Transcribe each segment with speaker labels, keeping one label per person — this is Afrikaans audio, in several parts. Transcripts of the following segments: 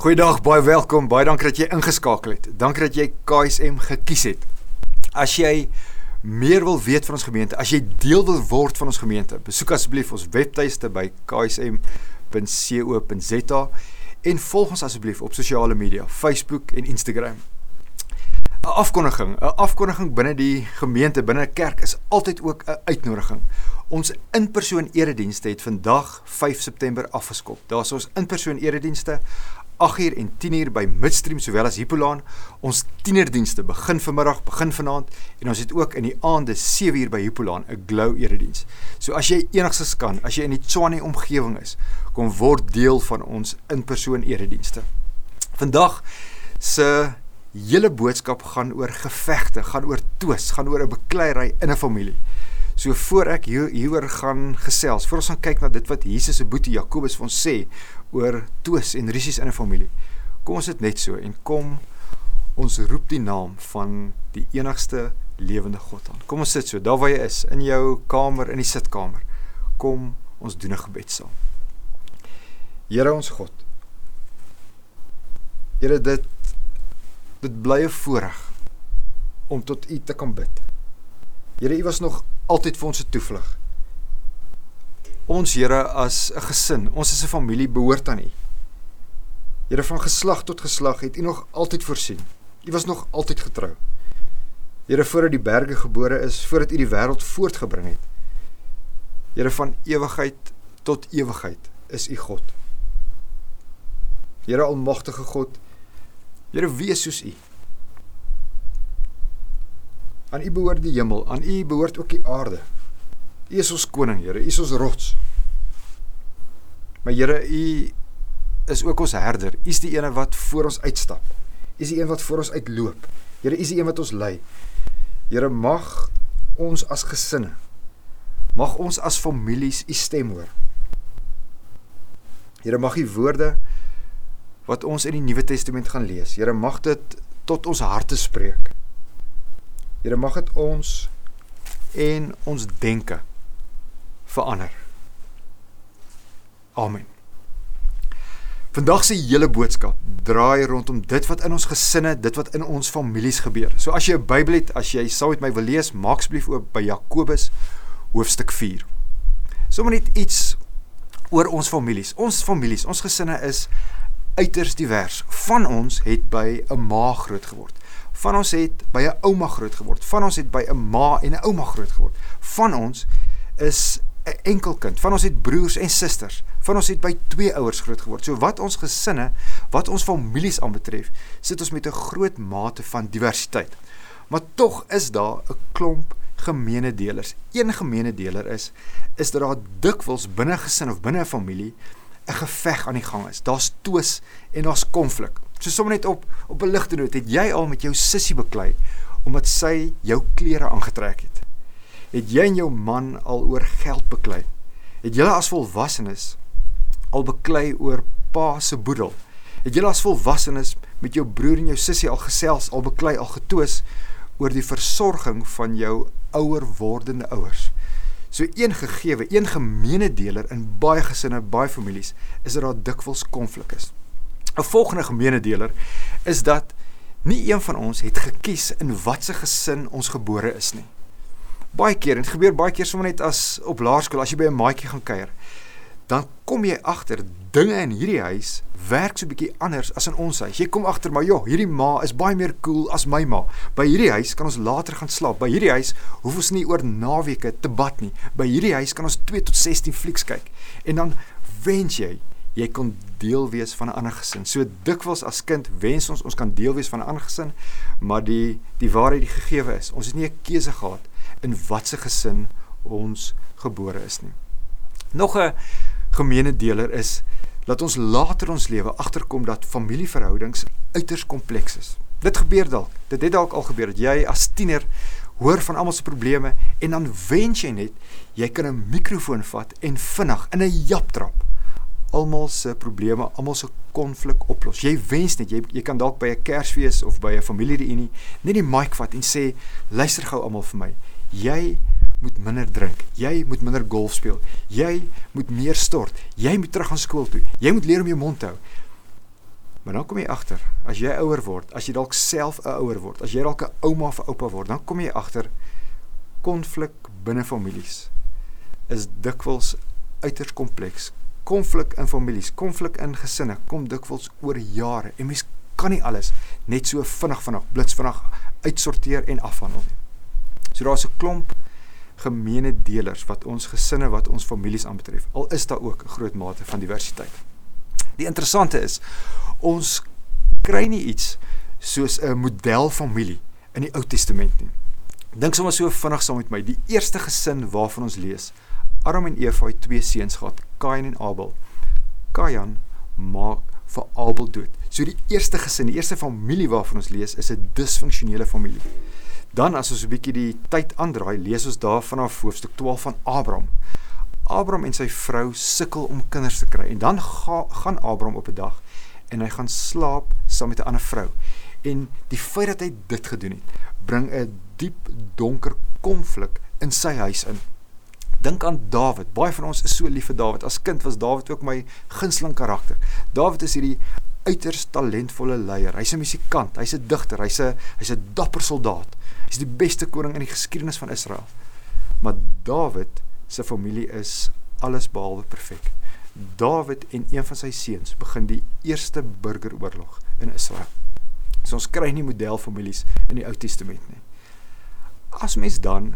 Speaker 1: Goeiedag, baie welkom. Baie dankie dat jy ingeskakel het. Dankie dat jy KSM gekies het. As jy meer wil weet van ons gemeente, as jy deel wil word van ons gemeente, besoek asseblief ons webtuiste by ksm.co.za en volg ons asseblief op sosiale media, Facebook en Instagram. 'n Afkondiging, 'n afkondiging binne die gemeente, binne 'n kerk is altyd ook 'n uitnodiging. Ons inpersoon eredienste het vandag 5 September afgeskop. Daar's ons inpersoon eredienste 8uur en 10uur by Midstream sowel as Hippolaan. Ons tienerdienste begin vanmiddag, begin vanaand en ons het ook in die aande 7uur by Hippolaan 'n glow erediens. So as jy enigsins kan, as jy in die Tshwane omgewing is, kom word deel van ons in-persoon eredienste. Vandag se hele boodskap gaan oor gevegte, gaan oor twis, gaan oor 'n bekleierery in 'n familie. So voor ek hier hieroor gaan gesels, voor ons gaan kyk na dit wat Jesus se boetie Jakobus vir ons sê oor twis en risies in 'n familie. Kom ons dit net so en kom ons roep die naam van die enigste lewende God aan. Kom ons sit so daar waar jy is in jou kamer in die sitkamer. Kom ons doen 'n gebed saam. Here ons God. Here dit dit bly 'n voorreg om tot U te kan bid. Here U was nog altyd vir ons 'n toevlug ons Here as 'n gesin, ons as 'n familie behoort aan U. Here van geslag tot geslag het U nog altyd voorsien. U was nog altyd getrou. Here voordat die berge gebore is, voordat U die wêreld voortgebring het. Here van ewigheid tot ewigheid is U God. Here almagtige God. Here wees soos U. Aan U behoort die hemel, aan U behoort ook die aarde. U is ons koning, Here. U is ons rots. Maar Here, U is ook ons herder. U is die een wat voor ons uitstap. U is die een wat voor ons uitloop. Here, U is die een wat ons lei. Here, mag ons as gesinne mag ons as families U stem hoor. Here, mag U woorde wat ons in die Nuwe Testament gaan lees, Here, mag dit tot ons harte spreek. Here, mag dit ons en ons denke verander. Amen. Vandag se hele boodskap draai rondom dit wat in ons gesinne, dit wat in ons families gebeur. So as jy 'n Bybel het, as jy saam met my wil lees, maak asseblief oop by Jakobus hoofstuk 4. Sommige net iets oor ons families. Ons families, ons gesinne is uiters divers. Van ons het by 'n ma groot geword. Van ons het by 'n ouma groot geword. Van ons het by 'n ma en 'n ouma groot geword. Van ons is 'n enkel kind. Van ons het broers en susters. Van ons het by twee ouers groot geword. So wat ons gesinne, wat ons families aanbetref, sit ons met 'n groot mate van diversiteit. Maar tog is daar 'n klomp gemeene delers. Een gemeene deler is is dat daar dikwels binne gesin of binne 'n familie 'n geveg aan die gang is. Daar's twis en daar's konflik. So sommer net op op 'n ligte noot, het jy al met jou sussie beklei omdat sy jou klere aangetrek het? Het jy en jou man al oor geld beklei? Het julle as volwassenes al beklei oor pa se boedel? Het julle as volwassenes met jou broer en jou sussie al gesels, al beklei, al getwis oor die versorging van jou ouer wordende ouers? So een gegewe, een gemeene deler in baie gesinne, baie families, is dat daar dikwels konflik is. 'n Volgende gemeene deler is dat nie een van ons het gekies in watter gesin ons gebore is nie baie keer en dit gebeur baie keer sommer net as op laerskool as jy by 'n maatjie gaan kuier dan kom jy agter dinge in hierdie huis werk so 'n bietjie anders as in ons huis. Jy kom agter maar joh, hierdie ma is baie meer cool as my ma. By hierdie huis kan ons later gaan slaap. By hierdie huis hoef ons nie oor naweke te bad nie. By hierdie huis kan ons 2 tot 16 flieks kyk. En dan wens jy jy kon deel wees van 'n ander gesin. So dikwels as kind wens ons ons kan deel wees van 'n ander gesin, maar die die waarheid die gegewe is, ons het nie 'n keuse gehad in watse gesin ons gebore is nie. Nog 'n gemeene deler is dat ons later ons lewe agterkom dat familieverhoudings uiters kompleks is. Dit gebeur dalk. Dit het dalk al gebeur dat jy as tiener hoor van almal se probleme en dan wens jy net jy kan 'n mikrofoon vat en vinnig in 'n japtrap almal se probleme, almal se konflik oplos. Jy wens net jy jy kan dalk by 'n Kersfees of by 'n familiereunie net die mic vat en sê luister gou almal vir my jy moet minder drink. Jy moet minder golf speel. Jy moet meer stort. Jy moet terug aan skool toe. Jy moet leer om jou mond te hou. Maar dan kom jy agter, as jy ouer word, as jy dalk self 'n ouer word, as jy dalk 'n ouma of 'n oupa word, dan kom jy agter konflik binne families is dikwels uiters kompleks. Konflik in families, konflik in gesinne kom dikwels oor jare en mens kan nie alles net so vinnig vinnig blits vinnig uitsorteer en afhandel nie. So daar's 'n klomp gemeene delers wat ons gesinne, wat ons families aanbetref. Al is daar ook 'n groot mate van diversiteit. Die interessante is ons kry nie iets soos 'n modelfamilie in die Ou Testament nie. Dink sommer so vinnig saam met my. Die eerste gesin waarvan ons lees, Adam en Eva het twee seuns gehad, Kain en Abel. Kain maak vir Abel dood. So die eerste gesin, die eerste familie waarvan ons lees, is 'n disfunksionele familie. Dan as ons 'n bietjie die tyd aandraai, lees ons daar vanaf hoofstuk 12 van Abraham. Abraham en sy vrou sukkel om kinders te kry en dan ga, gaan Abraham op 'n dag en hy gaan slaap saam met 'n ander vrou. En die feit dat hy dit gedoen het, bring 'n diep donker konflik in sy huis in. Dink aan Dawid. Baie van ons is so lief vir Dawid. As kind was Dawid ook my gunsteling karakter. Dawid is hierdie uiters talentvolle leier. Hy's 'n musikant, hy's 'n digter, hy's 'n hy's 'n dapper soldaat. Hy's die beste koning in die geskiedenis van Israel. Maar Dawid se familie is alles behalwe perfek. Dawid en een van sy seuns begin die eerste burgeroorlog in Israel. So ons kry nie modelfamilies in die Ou Testament nie. As mens dan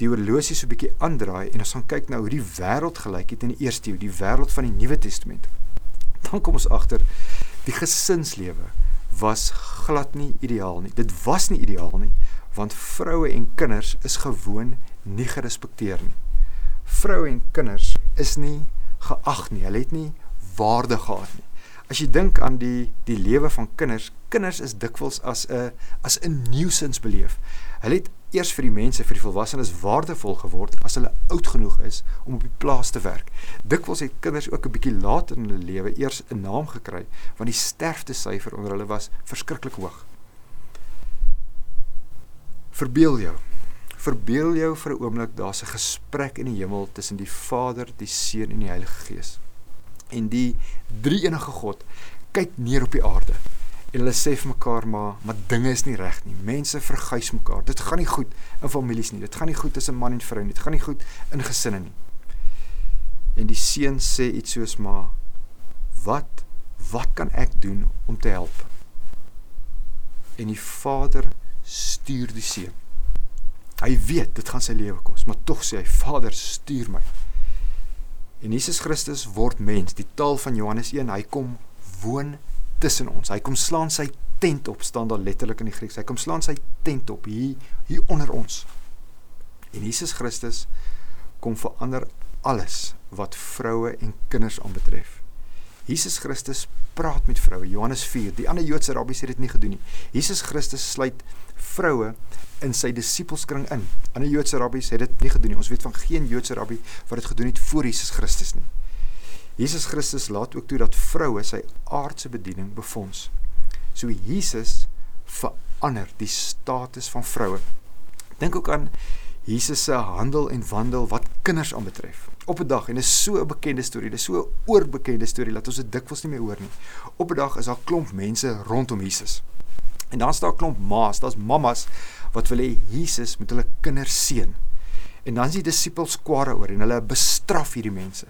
Speaker 1: die horlosie so 'n bietjie aandraai en ons gaan kyk na hoe die wêreld gelyk het in die eerste eeu, die wêreld van die Nuwe Testament. Dan kom ons agter die gesinslewe was glad nie ideaal nie. Dit was nie ideaal nie want vroue en kinders is gewoon nie gerespekteer nie. Vroue en kinders is nie geag nie. Hulle het nie waarde gehad nie. As jy dink aan die die lewe van kinders, kinders is dikwels as 'n as 'n nuisance beleef. Hulle het eers vir die mense, vir die volwassenes waardevol geword as hulle oud genoeg is om op die plaas te werk. Dikwels het kinders ook 'n bietjie later in hulle lewe eers 'n naam gekry want die sterftesyfer onder hulle was verskriklik hoog. Verbeel jou. Verbeel jou vir 'n oomblik daar's 'n gesprek in die hemel tussen die Vader, die Seun en die Heilige Gees. En die drie-enige God kyk neer op die aarde en hulle sê vir mekaar maar maar dinge is nie reg nie. Mense verguis mekaar. Dit gaan nie goed in families nie. Dit gaan nie goed tussen man en vrou nie. Dit gaan nie goed in gesinne nie. En die seun sê iets soos maar wat wat kan ek doen om te help? En die vader stuur die seun. Hy weet dit gaan sy lewe kos, maar tog sê hy Vader stuur my. En Jesus Christus word mens, die taal van Johannes 1, hy kom woon tussen ons. Hy kom slaan sy tent op, staan daar letterlik in die Grieks. Hy kom slaan sy tent op hier hier onder ons. En Jesus Christus kom verander alles wat vroue en kinders aanbetref. Jesus Christus praat met vroue. Johannes 4. Die ander Joodse rabbies het dit nie gedoen nie. Jesus Christus sluit vroue in sy disippelskring in. Ander Joodse rabbies het dit nie gedoen nie. Ons weet van geen Joodse rabbi wat dit gedoen het voor Jesus Christus nie. Jesus Christus laat ook toe dat vroue sy aardse bediening befonds. So Jesus verander die status van vroue. Dink ook aan Jesus se handel en wandel wat kinders aanbetref. Op 'n dag en is so 'n bekende storie, dis so 'n oorbekende storie dat ons dit dikwels nie meer hoor nie. Op 'n dag is daar klomp mense rondom Jesus. En dan staan 'n klomp ma's, daar's mammas wat wil hê Jesus moet hulle kinders seën. En dan is die disippels kwaad oor en hulle bestraf hierdie mense.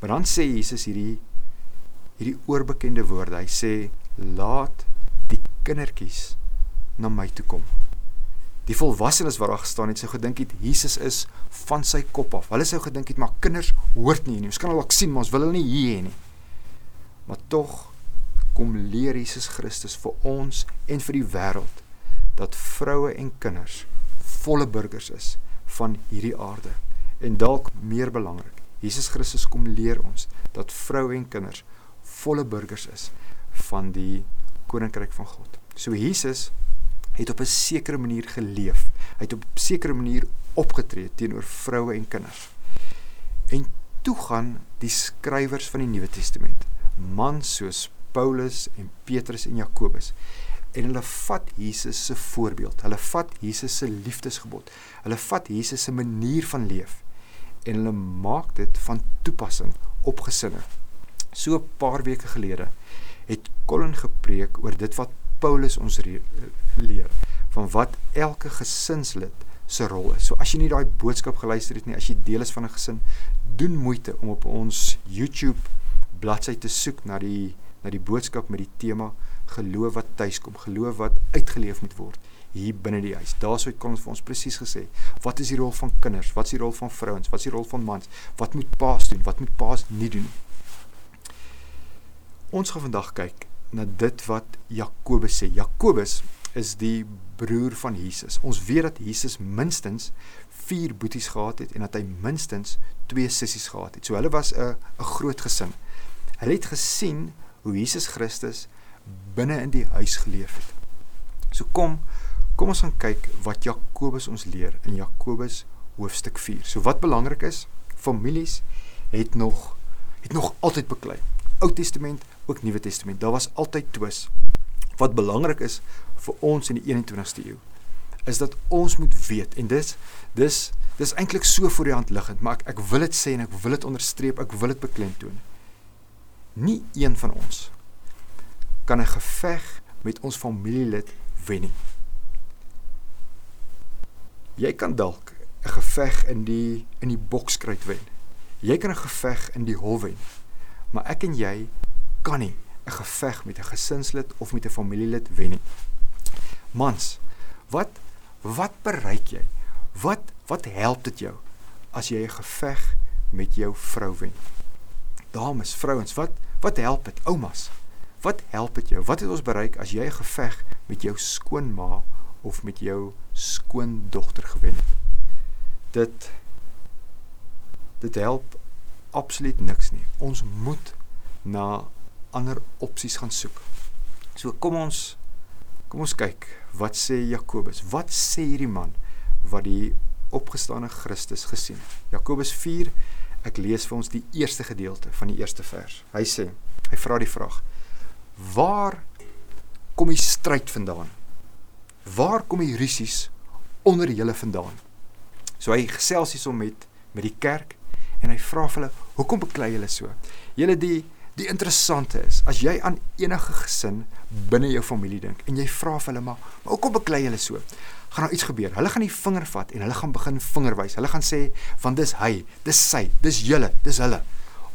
Speaker 1: Maar dan sê Jesus hierdie hierdie oorbekende woorde. Hy sê laat die kindertjies na my toe kom. Die volwassenes wat daar gestaan het, sou gedink het Jesus is van sy kop af. Hulle sou gedink het maar kinders hoort nie nie. Ons kan al ook sien maar ons wil hulle nie hier hê nie. Maar tog kom leer Jesus Christus vir ons en vir die wêreld dat vroue en kinders volle burgers is van hierdie aarde. En dalk meer belangrik, Jesus Christus kom leer ons dat vroue en kinders volle burgers is van die koninkryk van God. So Jesus het op 'n sekere manier geleef. Hy het op 'n sekere manier opgetree teenoor vroue en kinders. En toe gaan die skrywers van die Nuwe Testament, mans soos Paulus en Petrus en Jakobus, en hulle vat Jesus se voorbeeld. Hulle vat Jesus se liefdesgebod. Hulle vat Jesus se manier van leef en hulle maak dit van toepassing op gesinne. So 'n paar weke gelede het Colin gepreek oor dit wat Paulus ons leer van wat elke gesinslid se rol is. So as jy nie daai boodskap geluister het nie, as jy deel is van 'n gesin, doen moeite om op ons YouTube bladsy te soek na die na die boodskap met die tema geloof wat tuiskom, geloof wat uitgeleef moet word hier binne die huis. Daarso het kon ons vir ons presies gesê, wat is die rol van kinders? Wat is die rol van vrouens? Wat is die rol van mans? Wat moet paas doen? Wat moet paas nie doen? Ons gaan vandag kyk na dit wat Jakobus sê. Jakobus is die broer van Jesus. Ons weet dat Jesus minstens 4 boeties gehad het en dat hy minstens 2 sissies gehad het. So hulle was 'n 'n groot gesin. Hulle het gesien hoe Jesus Christus binne in die huis geleef het. So kom kom ons gaan kyk wat Jakobus ons leer in Jakobus hoofstuk 4. So wat belangrik is, families het nog het nog altyd beklei. Ou Testament, ook Nuwe Testament. Daar was altyd twis. Wat belangrik is vir ons in die 21ste eeu is dat ons moet weet en dis dis dis eintlik so voor die hand liggend, maar ek ek wil dit sê en ek wil dit onderstreep, ek wil dit beklemtoon. Nie een van ons kan 'n geveg met ons familielid wen nie. Jy kan dalk 'n geveg in die in die bokskruit wen. Jy kan 'n geveg in die hol wen. Maar ek en jy kan nie 'n geveg met 'n gesinslid of met 'n familielid wen nie. Mans, wat wat bereik jy? Wat wat help dit jou as jy 'n geveg met jou vrou wen? Dames, vrouens, wat wat help dit? Oumas, wat help dit jou? Wat het ons bereik as jy 'n geveg met jou skoonma of met jou skoondogter gewen het? Dit dit help absoluut niks nie. Ons moet na ander opsies gaan soek. So kom ons kom ons kyk wat sê Jakobus? Wat sê hierdie man wat die opgestane Christus gesien het? Jakobus 4 ek lees vir ons die eerste gedeelte van die eerste vers. Hy sê, hy vra die vraag: Waar kom die stryd vandaan? Waar kom die rusies onder julle vandaan? So hy gesels hierso met met die kerk en hy vra vir hulle: "Hoekom beklei julle so?" Julle die Die interessante is, as jy aan enige gesin binne jou familie dink en jy vra vir hulle maar, maar hoekom beklei julle so? Gaan daar iets gebeur? Hulle gaan die vinger vat en hulle gaan begin vingerwys. Hulle gaan sê want dis hy, dis sy, dis julle, dis hulle.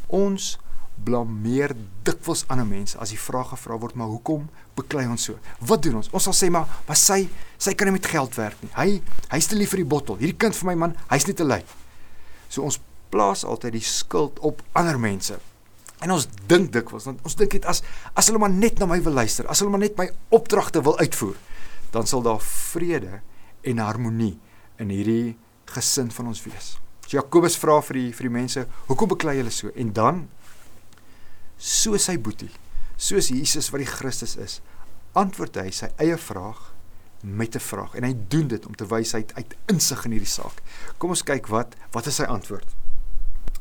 Speaker 1: Ons blameer dikwels ander mense as die vraag gevra word maar hoekom beklei ons so? Wat doen ons? Ons sal sê maar, maar sy, sy kan nie met geld werk nie. Hy, hy's te lief vir die bottel. Hierdie kind vir my man, hy's nie te lui. So ons plaas altyd die skuld op ander mense. En ons dink dikwels, ons dink dit as as hulle maar net na my wil luister, as hulle maar net my opdragte wil uitvoer, dan sal daar vrede en harmonie in hierdie gesin van ons wees. So Jakobus vra vir die vir die mense, "Hoekom beklei julle so?" En dan soos sy boetie, soos Jesus wat die Christus is, antwoord hy sy eie vraag met 'n vraag en hy doen dit om te wys hy uit insig in hierdie saak. Kom ons kyk wat wat is sy antwoord.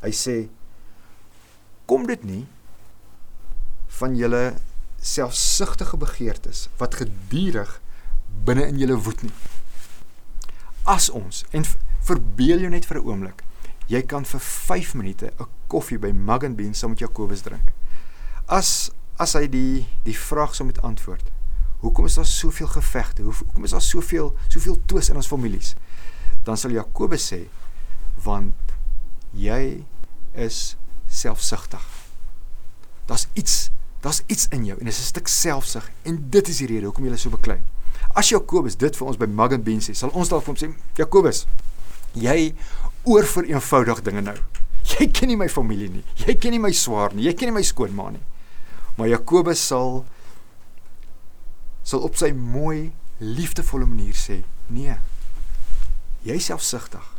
Speaker 1: Hy sê kom dit nie van julle selfsugtige begeertes wat gedurig binne in julle woed nie. As ons en verbeel jou net vir 'n oomblik, jy kan vir 5 minute 'n koffie by Mug and Bean saam met Jakobus drink. As as hy die die vraag sou moet antwoord. Hoekom is daar soveel gevegte? Hoekom is daar soveel soveel twis in ons families? Dan sal Jakobus sê want jy is selfsugtig. Daar's iets, daar's iets in jou en dit is 'n stuk selfsug en dit is die rede hoekom jy so beklei. As Jakobus dit vir ons by Mug and Bean sê, sal ons dalk vir hom sê, Jakobus, jy oorvereenvoudig dinge nou. Jy ken nie my familie nie. Jy ken nie my swaar nie. Jy ken nie my skoonma nie. Maar Jakobus sal sal op sy mooi, liefdevolle manier sê, nee. Jy selfsugtig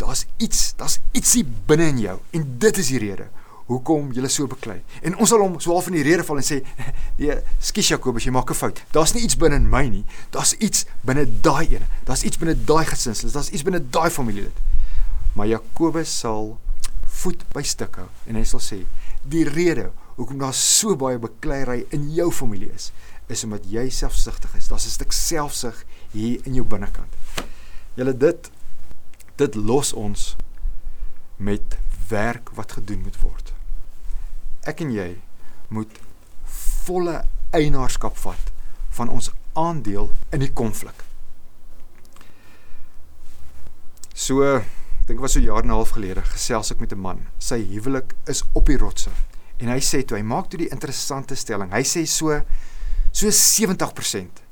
Speaker 1: daar's iets, daar's ietsie binne in jou en dit is die rede hoekom jy so beklei. En ons sal hom so half in die rede val en sê, "Nee, skus Jakobus, jy maak 'n fout. Daar's nie iets binne in my nie. Daar's iets binne daai ene. Daar's iets binne daai gesinsel. Daar's iets binne daai familielid." Maar Jakobus sal voet by stuk hou en hy sal sê, "Die rede hoekom daar so baie bekleierery in jou familie is, is omdat jy selfsugtig is. Daar's 'n stuk selfsug hier in jou binnekant." Julle dit dit los ons met werk wat gedoen moet word. Ek en jy moet volle eienaarskap vat van ons aandeel in die konflik. So, ek dink was so jaar en 'n half gelede gesels ek met 'n man. Sy huwelik is op die rotse. En hy sê toe hy maak toe die interessante stelling. Hy sê so so 70%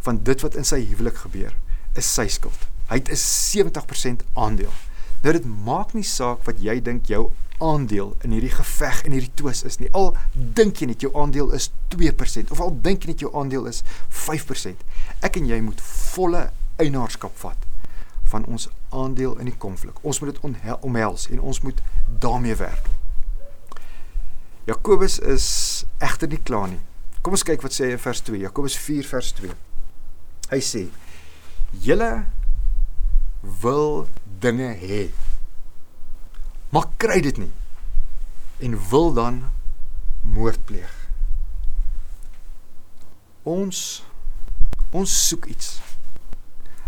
Speaker 1: van dit wat in sy huwelik gebeur is sy skuld. Hy het 'n 70% aandeel. Nou dit maak nie saak wat jy dink jou aandeel in hierdie geveg en hierdie twis is nie. Al dink jy net jou aandeel is 2% of al dink jy net jou aandeel is 5%. Ek en jy moet volle eienaarskap vat van ons aandeel in die konflik. Ons moet dit omhels en ons moet daarmee werk. Jakobus is egter nie klaar nie. Kom ons kyk wat sê hy in vers 2. Jakobus 4 vers 2. Hy sê: "Julle wil dinge hê. Maar kry dit nie en wil dan moord pleeg." Ons ons soek iets.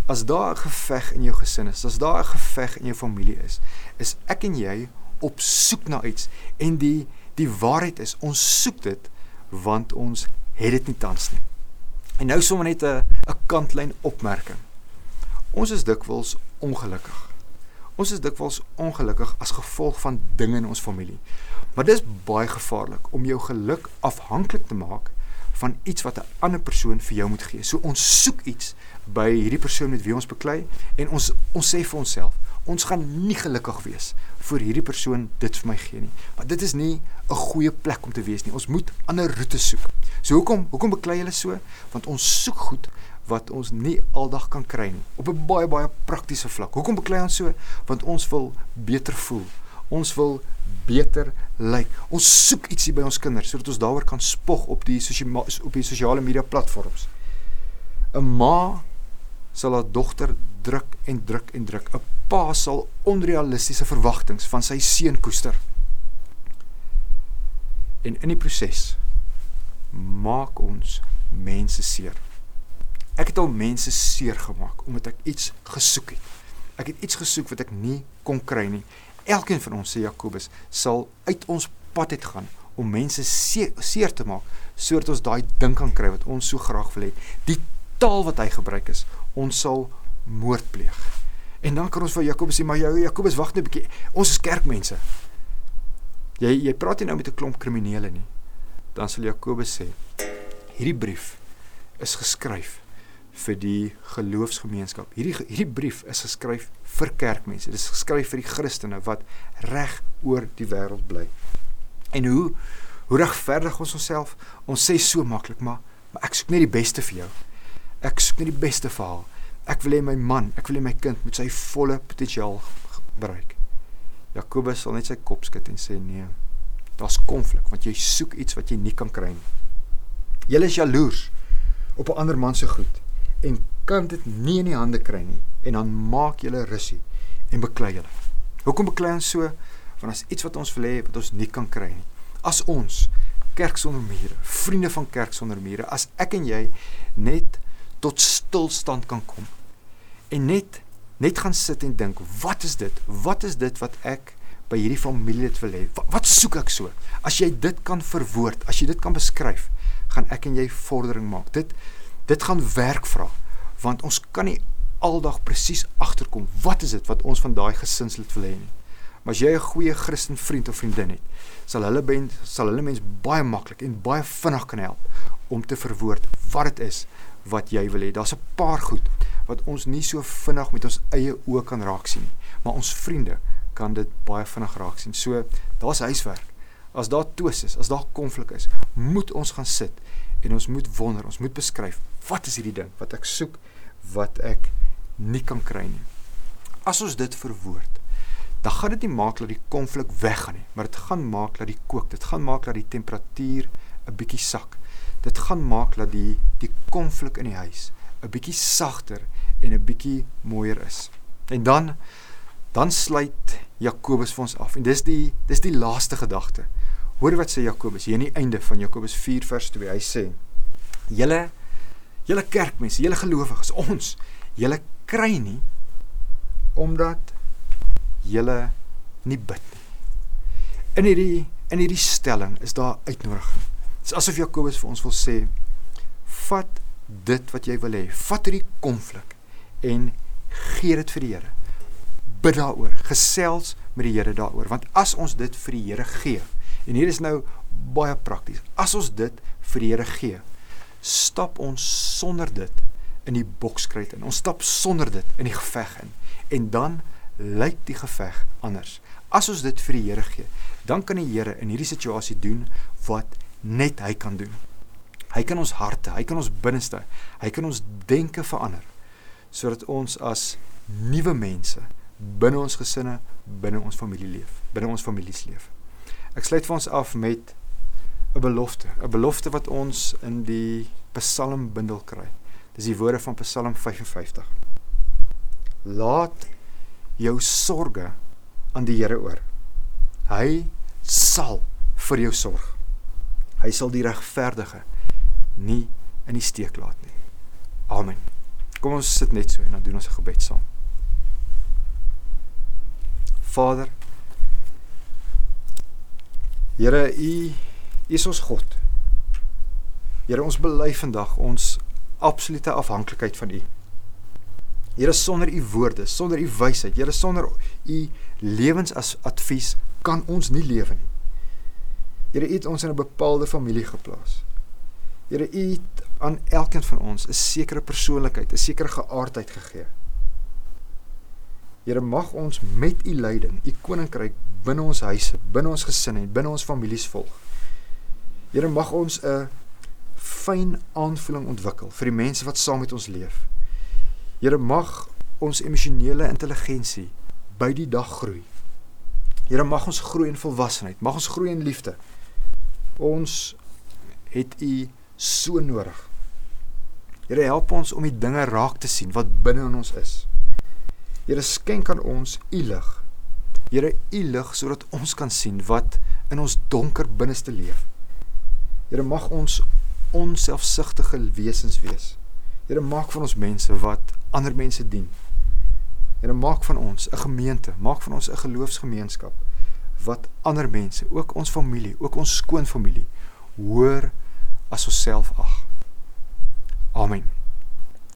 Speaker 1: As daar 'n geveg in jou gesin is, as daar 'n geveg in jou familie is, is ek en jy op soek na iets en die Die waarheid is ons soek dit want ons het dit nie tans nie. En nou sommer net 'n 'n kantlyn opmerking. Ons is dikwels ongelukkig. Ons is dikwels ongelukkig as gevolg van dinge in ons familie. Maar dis baie gevaarlik om jou geluk afhanklik te maak van iets wat 'n ander persoon vir jou moet gee. So ons soek iets by hierdie persoon met wie ons beklei en ons ons sê vir onsself, ons gaan nie gelukkig wees voor hierdie persoon dit vir my gee nie. Want dit is nie 'n goeie plek om te wees nie. Ons moet ander roetes soek. So hoekom hoekom beklei hulle so? Want ons soek goed wat ons nie aldag kan kry nie op 'n baie baie praktiese vlak. Hoekom beklei ons so? Want ons wil beter voel. Ons wil beter lyk. Ons soek ietsie by ons kinders sodat ons daaroor kan spog op die sosiale op die sosiale media platforms. 'n Ma sal haar dogter druk en druk en druk. 'n Pa sal onrealistiese verwagtinge van sy seun koester. En in die proses maak ons mense seer. Ek het al mense seer gemaak omdat ek iets gesoek het. Ek het iets gesoek wat ek nie kon kry nie. Elkeen van ons sê Jakobus sal uit ons pad uit gaan om mense seer, seer te maak sodat ons daai ding kan kry wat ons so graag wil hê. Die taal wat hy gebruik is, ons sal moord pleeg. En dan kan ons vir Jakobus sê, maar jou Jakobus wag net 'n bietjie. Ons is kerkmense. Jy jy praat nie nou met 'n klomp kriminele nie. Dan sal Jakobus sê, hierdie brief is geskryf vir die geloofsgemeenskap. Hierdie hierdie brief is geskryf vir kerkmense. Dit is geskryf vir die Christene wat reg oor die wêreld bly. En hoe hoe regverdig ons onsself? Ons sê so maklik, maar maar ek soek net die beste vir jou. Ek soek net die beste vir haar. Ek wil hê my man, ek wil hê my kind moet sy volle potensiaal bereik. Jakobus sal net sy kop skud en sê nee. Daar's konflik want jy soek iets wat jy nie kan kry nie. Jy is jaloers op 'n ander man se goed en kan dit nie in die hande kry nie en dan maak 'n rusie en beklei hulle. Hoekom beklei ons so? Want as iets wat ons wil hê wat ons nie kan kry nie. As ons kerk sonder mure, vriende van kerk sonder mure, as ek en jy net tot stilstand kan kom en net net gaan sit en dink wat is dit wat is dit wat ek by hierdie familie dit wil hê wat, wat soek ek so as jy dit kan verwoord as jy dit kan beskryf gaan ek en jy vordering maak dit dit gaan werk vra want ons kan nie aldag presies agterkom wat is dit wat ons van daai gesinslid wil hê nie maar as jy 'n goeie Christen vriend of vriendin het sal hulle ben sal hulle mens baie maklik en baie vinnig kan help om te verwoord wat dit is wat jy wil hê. Daar's 'n paar goed wat ons nie so vinnig met ons eie oë kan raak sien nie, maar ons vriende kan dit baie vinnig raak sien. So daar's huiswerk. As daar twis is, as daar konflik is, moet ons gaan sit en ons moet wonder, ons moet beskryf wat is hierdie ding wat ek soek wat ek nie kan kry nie. As ons dit verwoord, dan gaan dit nie maak dat die konflik weggaan nie, maar dit gaan maak dat die kook, dit gaan maak dat die temperatuur 'n bietjie sak dit gaan maak dat die die konflik in die huis 'n bietjie sagter en 'n bietjie mooier is. En dan dan sluit Jakobus vir ons af. En dis die dis die laaste gedagte. Hoor wat sê Jakobus hier aan die einde van Jakobus 4 vers 2. Hy sê: "Julle julle kerkmense, julle gelowiges, ons, julle kry nie omdat julle nie bid nie." In hierdie in hierdie stelling is daar uitnodiging Dit is asof Jakobus vir ons wil sê: "Vat dit wat jy wil hê. Vat hierdie konflik en gee dit vir die Here. Bid daaroor. Gesels met die Here daaroor, want as ons dit vir die Here gee, en hier is nou baie prakties. As ons dit vir die Here gee, stap ons sonder dit in die bokskruit in. Ons stap sonder dit in die geveg in. En dan lyk die geveg anders. As ons dit vir die Here gee, dan kan die Here in hierdie situasie doen wat net hy kan doen. Hy kan ons harte, hy kan ons binneste, hy kan ons denke verander sodat ons as nuwe mense binne ons gesinne, binne ons familie leef, binne ons families leef. Ek sluit vir ons af met 'n belofte, 'n belofte wat ons in die Psalmbundel kry. Dis die woorde van Psalm 55. Laat jou sorges aan die Here oor. Hy sal vir jou sorg. Hy sal die regverdige nie in die steek laat nie. Amen. Kom ons sit net so en dan doen ons 'n gebed saam. Vader, Here, U is ons God. Here, ons bely vandag ons absolute afhanklikheid van U. Here, sonder U woorde, sonder U wysheid, Here, sonder U lewensadvies kan ons nie lewe nie. Here, U het ons in 'n bepaalde familie geplaas. Here, U het aan elkeen van ons 'n sekere persoonlikheid, 'n sekere geaardheid gegee. Here, mag ons met U leiding, U koninkryk binne ons huise, binne ons gesinne en binne ons families volg. Here mag ons 'n fyn aanvoeling ontwikkel vir die mense wat saam met ons leef. Here mag ons emosionele intelligensie by die dag groei. Here mag ons groei in volwassenheid, mag ons groei in liefde. Ons het U so nodig. Here help ons om die dinge raak te sien wat binne in ons is. Here skenk aan ons U lig Here, U lig sodat ons kan sien wat in ons donker binneste leef. Here, mag ons onselfsugtige wesens wees. Here, maak van ons mense wat ander mense dien. Here, maak van ons 'n gemeente, maak van ons 'n geloofsgemeenskap wat ander mense, ook ons familie, ook ons skoonfamilie hoor as onsself ag. Amen.